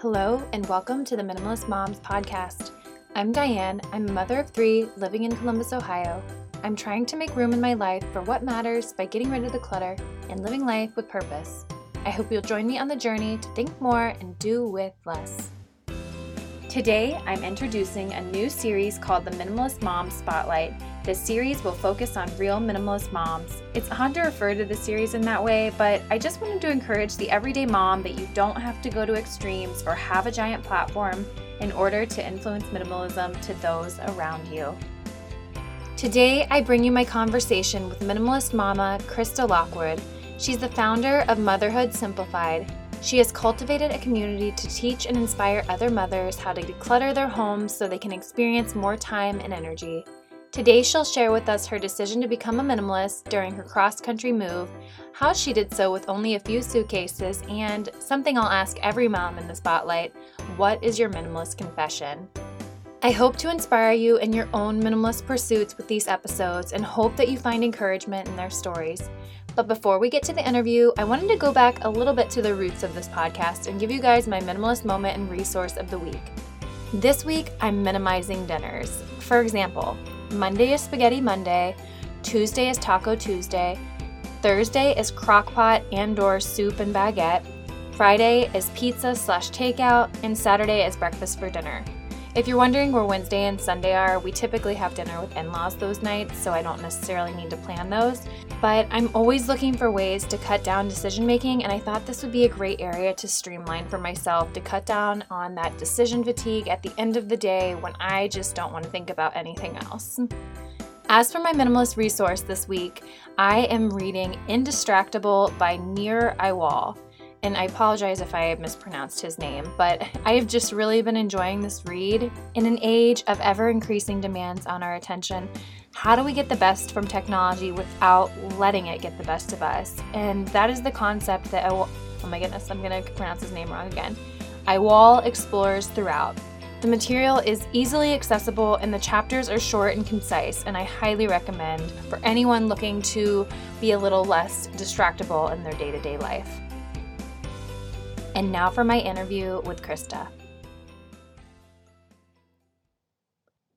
Hello, and welcome to the Minimalist Moms podcast. I'm Diane. I'm a mother of three living in Columbus, Ohio. I'm trying to make room in my life for what matters by getting rid of the clutter and living life with purpose. I hope you'll join me on the journey to think more and do with less. Today, I'm introducing a new series called the Minimalist Mom Spotlight. This series will focus on real minimalist moms. It's odd to refer to the series in that way, but I just wanted to encourage the everyday mom that you don't have to go to extremes or have a giant platform in order to influence minimalism to those around you. Today, I bring you my conversation with minimalist mama Krista Lockwood. She's the founder of Motherhood Simplified, she has cultivated a community to teach and inspire other mothers how to declutter their homes so they can experience more time and energy. Today, she'll share with us her decision to become a minimalist during her cross country move, how she did so with only a few suitcases, and something I'll ask every mom in the spotlight what is your minimalist confession? I hope to inspire you in your own minimalist pursuits with these episodes and hope that you find encouragement in their stories. But before we get to the interview, I wanted to go back a little bit to the roots of this podcast and give you guys my minimalist moment and resource of the week. This week, I'm minimizing dinners. For example, Monday is Spaghetti Monday, Tuesday is Taco Tuesday, Thursday is crockpot and or soup and baguette, Friday is pizza slash takeout, and Saturday is breakfast for dinner. If you're wondering where Wednesday and Sunday are, we typically have dinner with in laws those nights, so I don't necessarily need to plan those. But I'm always looking for ways to cut down decision making, and I thought this would be a great area to streamline for myself to cut down on that decision fatigue at the end of the day when I just don't want to think about anything else. As for my minimalist resource this week, I am reading Indistractable by Nir Eyal and I apologize if I mispronounced his name, but I have just really been enjoying this read. In an age of ever increasing demands on our attention, how do we get the best from technology without letting it get the best of us? And that is the concept that, oh my goodness, I'm gonna pronounce his name wrong again. Eyal explores throughout. The material is easily accessible and the chapters are short and concise, and I highly recommend for anyone looking to be a little less distractible in their day to day life. And now for my interview with Krista.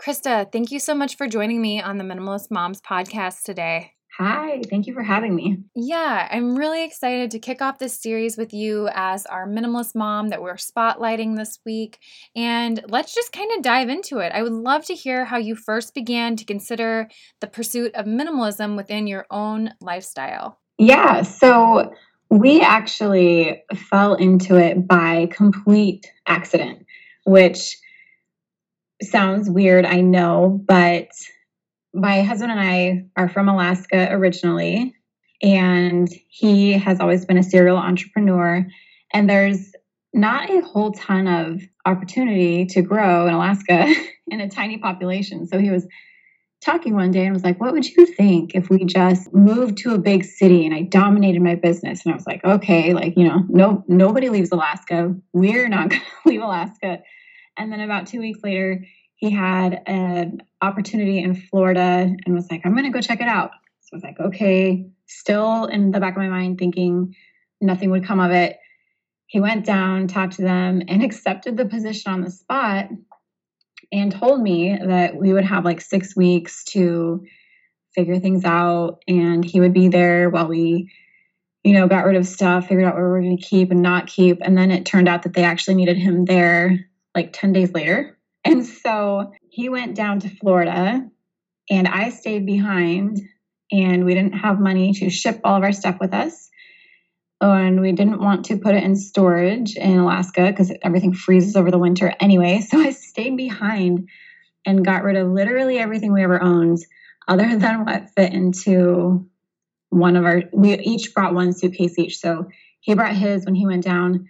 Krista, thank you so much for joining me on the Minimalist Moms podcast today. Hi, thank you for having me. Yeah, I'm really excited to kick off this series with you as our minimalist mom that we're spotlighting this week. And let's just kind of dive into it. I would love to hear how you first began to consider the pursuit of minimalism within your own lifestyle. Yeah, so we actually fell into it by complete accident, which sounds weird, I know, but my husband and I are from Alaska originally, and he has always been a serial entrepreneur. And there's not a whole ton of opportunity to grow in Alaska in a tiny population. So he was talking one day and was like, What would you think if we just moved to a big city and I dominated my business? And I was like, Okay, like, you know, no, nobody leaves Alaska. We're not going to leave Alaska. And then about two weeks later, he had an opportunity in Florida and was like, I'm going to go check it out. So I was like, Okay, still in the back of my mind thinking nothing would come of it. He went down, talked to them, and accepted the position on the spot and told me that we would have like six weeks to figure things out and he would be there while we you know got rid of stuff figured out what we were going to keep and not keep and then it turned out that they actually needed him there like 10 days later. And so he went down to florida and i stayed behind and we didn't have money to ship all of our stuff with us and we didn't want to put it in storage in Alaska because everything freezes over the winter anyway. So I stayed behind and got rid of literally everything we ever owned, other than what fit into one of our. We each brought one suitcase each. So he brought his when he went down.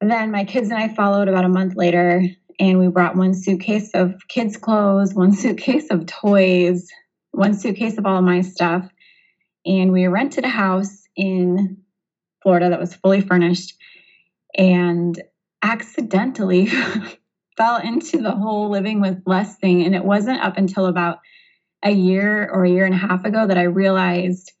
then my kids and I followed about a month later, and we brought one suitcase of kids' clothes, one suitcase of toys, one suitcase of all of my stuff. And we rented a house in Florida that was fully furnished and accidentally fell into the whole living with less thing. And it wasn't up until about a year or a year and a half ago that I realized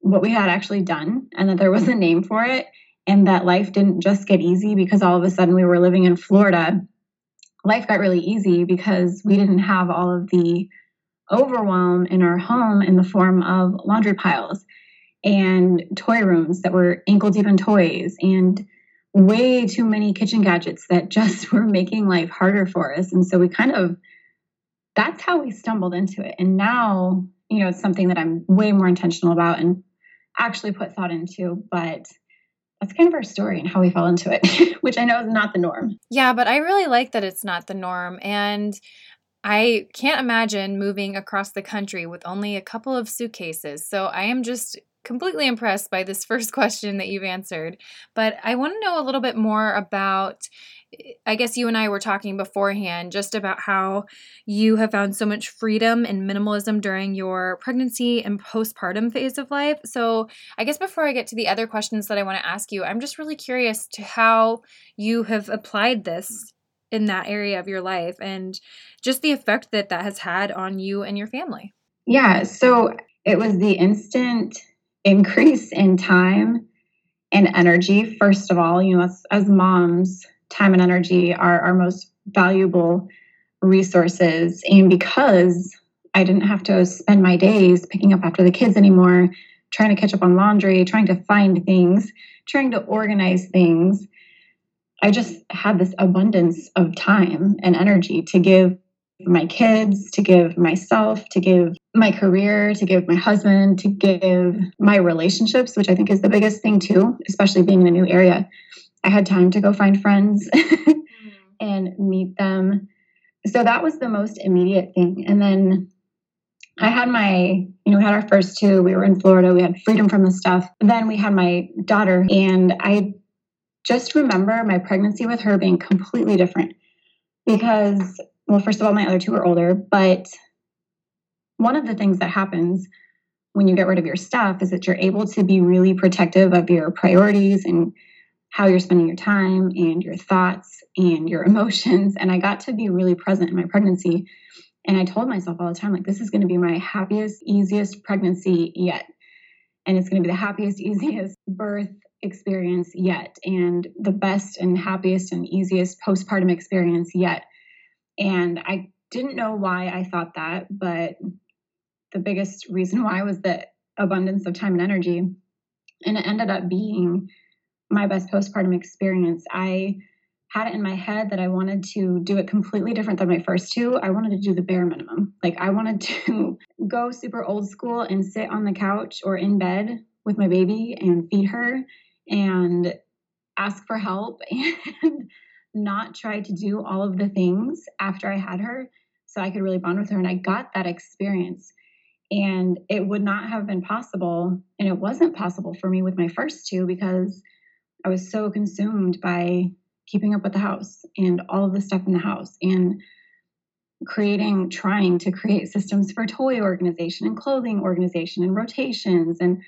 what we had actually done and that there was a name for it. and that life didn't just get easy because all of a sudden we were living in Florida. Life got really easy because we didn't have all of the overwhelm in our home in the form of laundry piles and toy rooms that were ankle deep in toys and way too many kitchen gadgets that just were making life harder for us. And so we kind of, that's how we stumbled into it. And now, you know, it's something that I'm way more intentional about and actually put thought into. But that's kind of our story and how we fell into it, which I know is not the norm. Yeah, but I really like that it's not the norm. And I can't imagine moving across the country with only a couple of suitcases. So I am just completely impressed by this first question that you've answered. But I want to know a little bit more about. I guess you and I were talking beforehand just about how you have found so much freedom and minimalism during your pregnancy and postpartum phase of life. So, I guess before I get to the other questions that I want to ask you, I'm just really curious to how you have applied this in that area of your life and just the effect that that has had on you and your family. Yeah, so it was the instant increase in time and energy. First of all you know as, as moms time and energy are our most valuable resources. And because i didn't have to spend my days picking up after the kids anymore trying to catch up on laundry trying to find things trying to organize things i just had this abundance of time and energy to give my kids, to give myself, to give my career, to give my husband, to give my relationships, which I think is the biggest thing too, especially being in a new area. I had time to go find friends and meet them. So that was the most immediate thing. And then I had my, you know, we had our first two. We were in Florida. We had freedom from the stuff. Then we had my daughter, and I just remember my pregnancy with her being completely different because well, first of all, my other two are older, but one of the things that happens when you get rid of your stuff is that you're able to be really protective of your priorities and how you're spending your time and your thoughts and your emotions. And I got to be really present in my pregnancy. And I told myself all the time, like, this is going to be my happiest, easiest pregnancy yet. And it's going to be the happiest, easiest birth experience yet. And the best and happiest and easiest postpartum experience yet. And I didn't know why I thought that, but the biggest reason why was the abundance of time and energy. And it ended up being my best postpartum experience. I had it in my head that I wanted to do it completely different than my first two. I wanted to do the bare minimum. Like I wanted to go super old school and sit on the couch or in bed with my baby and feed her and ask for help and not try to do all of the things after I had her so I could really bond with her. And I got that experience. And it would not have been possible. And it wasn't possible for me with my first two because I was so consumed by keeping up with the house and all of the stuff in the house and creating, trying to create systems for toy organization and clothing organization and rotations and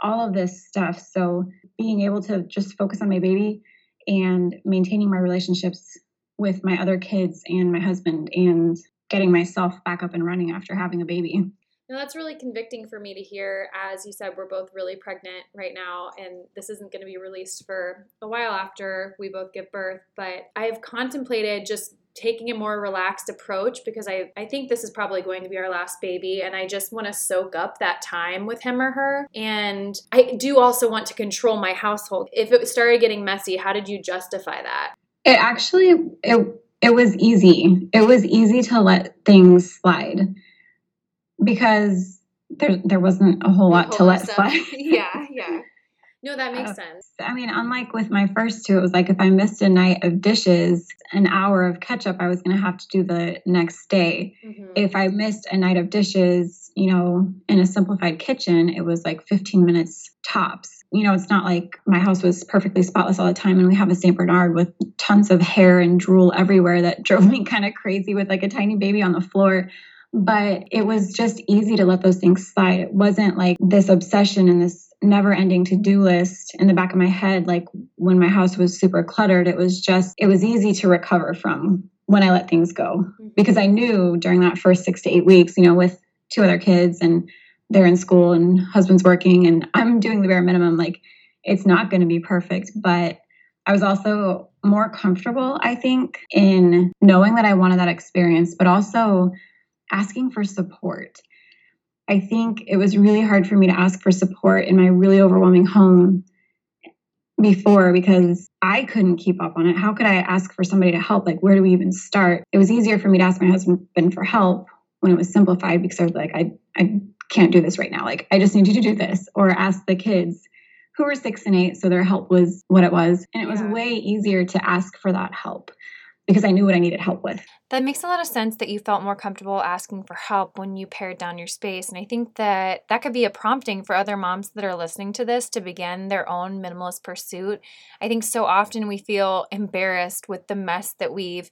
all of this stuff. So being able to just focus on my baby and maintaining my relationships with my other kids and my husband and getting myself back up and running after having a baby. No, that's really convicting for me to hear. As you said, we're both really pregnant right now, and this isn't going to be released for a while after we both give birth. But I've contemplated just taking a more relaxed approach because I, I think this is probably going to be our last baby and I just want to soak up that time with him or her. And I do also want to control my household. If it started getting messy, how did you justify that? It actually it it was easy. It was easy to let things slide because there there wasn't a whole lot to let slide. yeah, yeah. No, that makes uh, sense. I mean, unlike with my first two, it was like if I missed a night of dishes, an hour of catch up, I was going to have to do the next day. Mm-hmm. If I missed a night of dishes, you know, in a simplified kitchen, it was like 15 minutes tops. You know, it's not like my house was perfectly spotless all the time and we have a St. Bernard with tons of hair and drool everywhere that drove me kind of crazy with like a tiny baby on the floor but it was just easy to let those things slide. It wasn't like this obsession and this never ending to do list in the back of my head. Like when my house was super cluttered, it was just, it was easy to recover from when I let things go mm-hmm. because I knew during that first six to eight weeks, you know, with two other kids and they're in school and husband's working and I'm doing the bare minimum, like it's not going to be perfect, but I was also more comfortable, I think, in knowing that I wanted that experience, but also asking for support. I think it was really hard for me to ask for support in my really overwhelming home before because I couldn't keep up on it. How could I ask for somebody to help? Like, where do we even start? It was easier for me to ask my husband for help when it was simplified because I was like, I, I can't do this right now. Like, I just need you to do this. Or ask the kids who were six and eight. So their help was what it was. And it was way easier to ask for that help because I knew what I needed help with. That makes a lot of sense that you felt more comfortable asking for help when you pared down your space. And I think that that could be a prompting for other moms that are listening to this to begin their own minimalist pursuit. I think so often we feel embarrassed with the mess that we've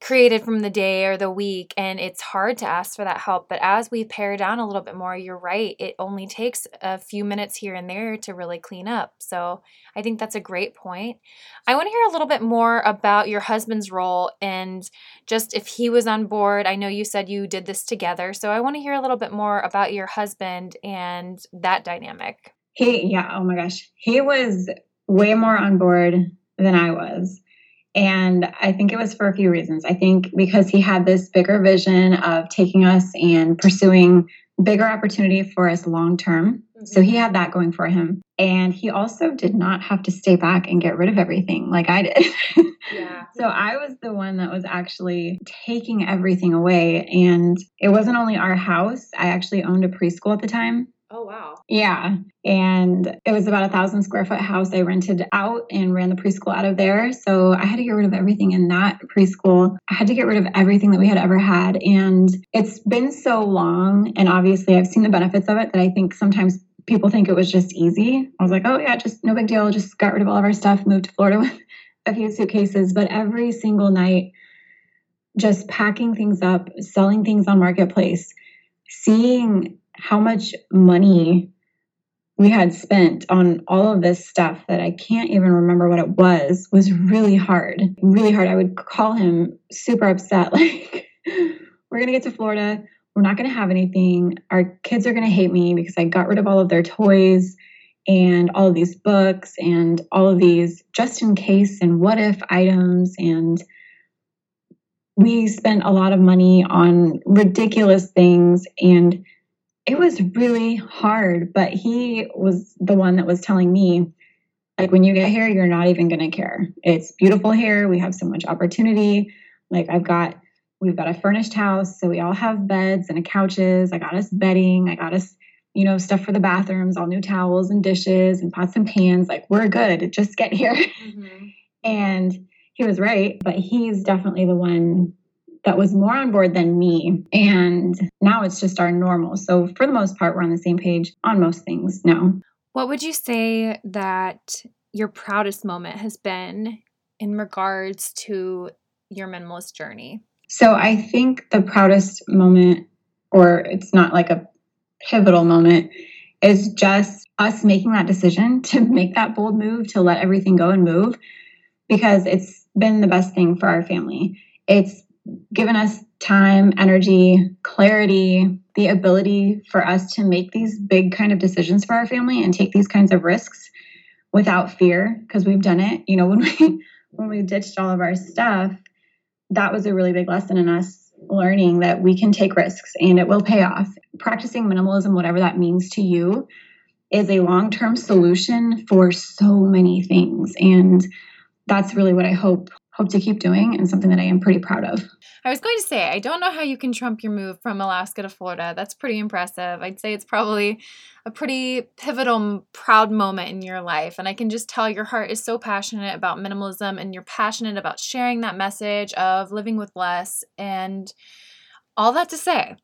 created from the day or the week and it's hard to ask for that help but as we pare down a little bit more you're right it only takes a few minutes here and there to really clean up so i think that's a great point. I want to hear a little bit more about your husband's role and just if he was on board. I know you said you did this together so i want to hear a little bit more about your husband and that dynamic. He yeah oh my gosh. He was way more on board than i was and I think it was for a few reasons. I think because he had this bigger vision of taking us and pursuing bigger opportunity for us long term. Mm-hmm. So he had that going for him. And he also did not have to stay back and get rid of everything like I did. yeah. So I was the one that was actually taking everything away. And it wasn't only our house, I actually owned a preschool at the time. Oh, wow. Yeah. And it was about a thousand square foot house I rented out and ran the preschool out of there. So I had to get rid of everything in that preschool. I had to get rid of everything that we had ever had. And it's been so long. And obviously, I've seen the benefits of it that I think sometimes people think it was just easy. I was like, oh, yeah, just no big deal. Just got rid of all of our stuff, moved to Florida with a few suitcases. But every single night, just packing things up, selling things on Marketplace, seeing how much money we had spent on all of this stuff that I can't even remember what it was was really hard. Really hard. I would call him super upset like we're going to get to Florida, we're not going to have anything. Our kids are going to hate me because I got rid of all of their toys and all of these books and all of these just in case and what if items and we spent a lot of money on ridiculous things and it was really hard, but he was the one that was telling me, like, when you get here, you're not even going to care. It's beautiful here. We have so much opportunity. Like, I've got, we've got a furnished house. So we all have beds and couches. I got us bedding. I got us, you know, stuff for the bathrooms, all new towels and dishes and pots and pans. Like, we're good. Just get here. Mm-hmm. and he was right, but he's definitely the one that was more on board than me. And now it's just our normal. So, for the most part, we're on the same page on most things now. What would you say that your proudest moment has been in regards to your minimalist journey? So, I think the proudest moment, or it's not like a pivotal moment, is just us making that decision to make that bold move to let everything go and move because it's been the best thing for our family. It's given us time, energy, clarity, the ability for us to make these big kind of decisions for our family and take these kinds of risks without fear because we've done it. You know, when we when we ditched all of our stuff, that was a really big lesson in us learning that we can take risks and it will pay off. Practicing minimalism, whatever that means to you, is a long-term solution for so many things and that's really what I hope hope to keep doing and something that I am pretty proud of. I was going to say, I don't know how you can trump your move from Alaska to Florida. That's pretty impressive. I'd say it's probably a pretty pivotal, proud moment in your life. And I can just tell your heart is so passionate about minimalism and you're passionate about sharing that message of living with less. And all that to say,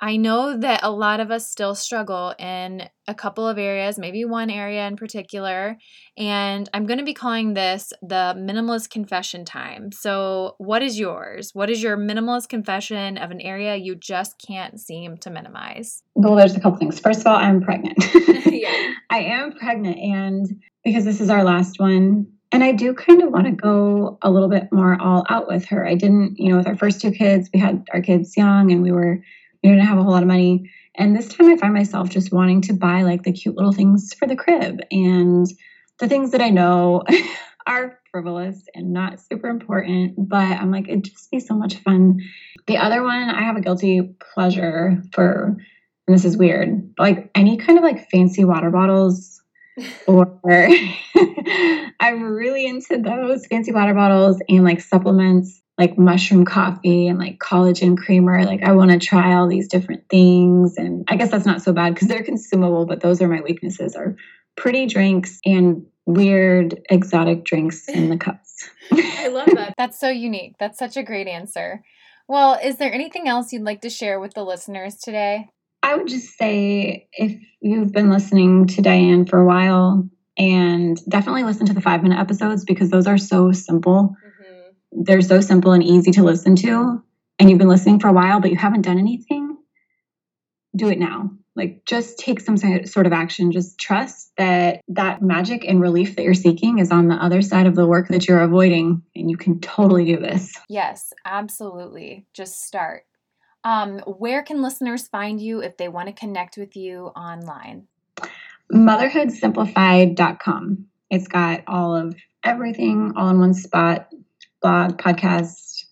I know that a lot of us still struggle in a couple of areas, maybe one area in particular. And I'm going to be calling this the minimalist confession time. So, what is yours? What is your minimalist confession of an area you just can't seem to minimize? Well, there's a couple things. First of all, I'm pregnant. yeah. I am pregnant. And because this is our last one, and I do kind of want to go a little bit more all out with her. I didn't, you know, with our first two kids, we had our kids young and we were we didn't have a whole lot of money. And this time I find myself just wanting to buy like the cute little things for the crib and the things that I know are frivolous and not super important, but I'm like, it'd just be so much fun. The other one, I have a guilty pleasure for, and this is weird, like any kind of like fancy water bottles or I'm really into those fancy water bottles and like supplements like mushroom coffee and like collagen creamer. Like I want to try all these different things. And I guess that's not so bad because they're consumable, but those are my weaknesses are pretty drinks and weird exotic drinks in the cups. I love that. That's so unique. That's such a great answer. Well, is there anything else you'd like to share with the listeners today? I would just say if you've been listening to Diane for a while, and definitely listen to the five minute episodes because those are so simple. They're so simple and easy to listen to. And you've been listening for a while, but you haven't done anything, do it now. Like just take some sort of action. Just trust that that magic and relief that you're seeking is on the other side of the work that you're avoiding. And you can totally do this. Yes, absolutely. Just start. Um, where can listeners find you if they want to connect with you online? motherhoodsimplified.com. It's got all of everything all in one spot blog, podcast,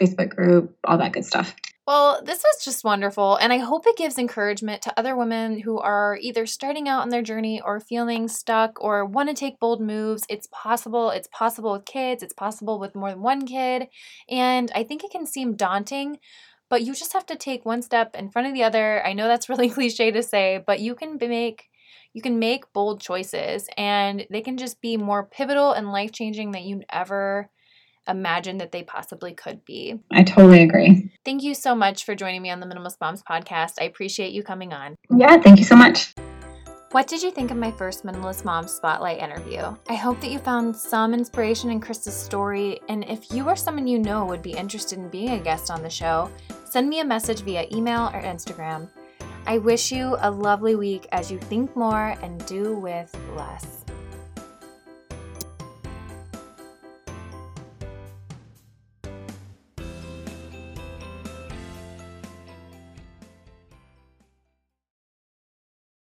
Facebook group, all that good stuff. Well, this was just wonderful, and I hope it gives encouragement to other women who are either starting out on their journey or feeling stuck or want to take bold moves. It's possible. It's possible with kids, it's possible with more than one kid, and I think it can seem daunting, but you just have to take one step in front of the other. I know that's really cliche to say, but you can make you can make bold choices and they can just be more pivotal and life changing than you ever imagined that they possibly could be. I totally agree. Thank you so much for joining me on the Minimalist Moms podcast. I appreciate you coming on. Yeah, thank you so much. What did you think of my first Minimalist Mom Spotlight interview? I hope that you found some inspiration in Krista's story, and if you or someone you know would be interested in being a guest on the show, send me a message via email or Instagram. I wish you a lovely week as you think more and do with less.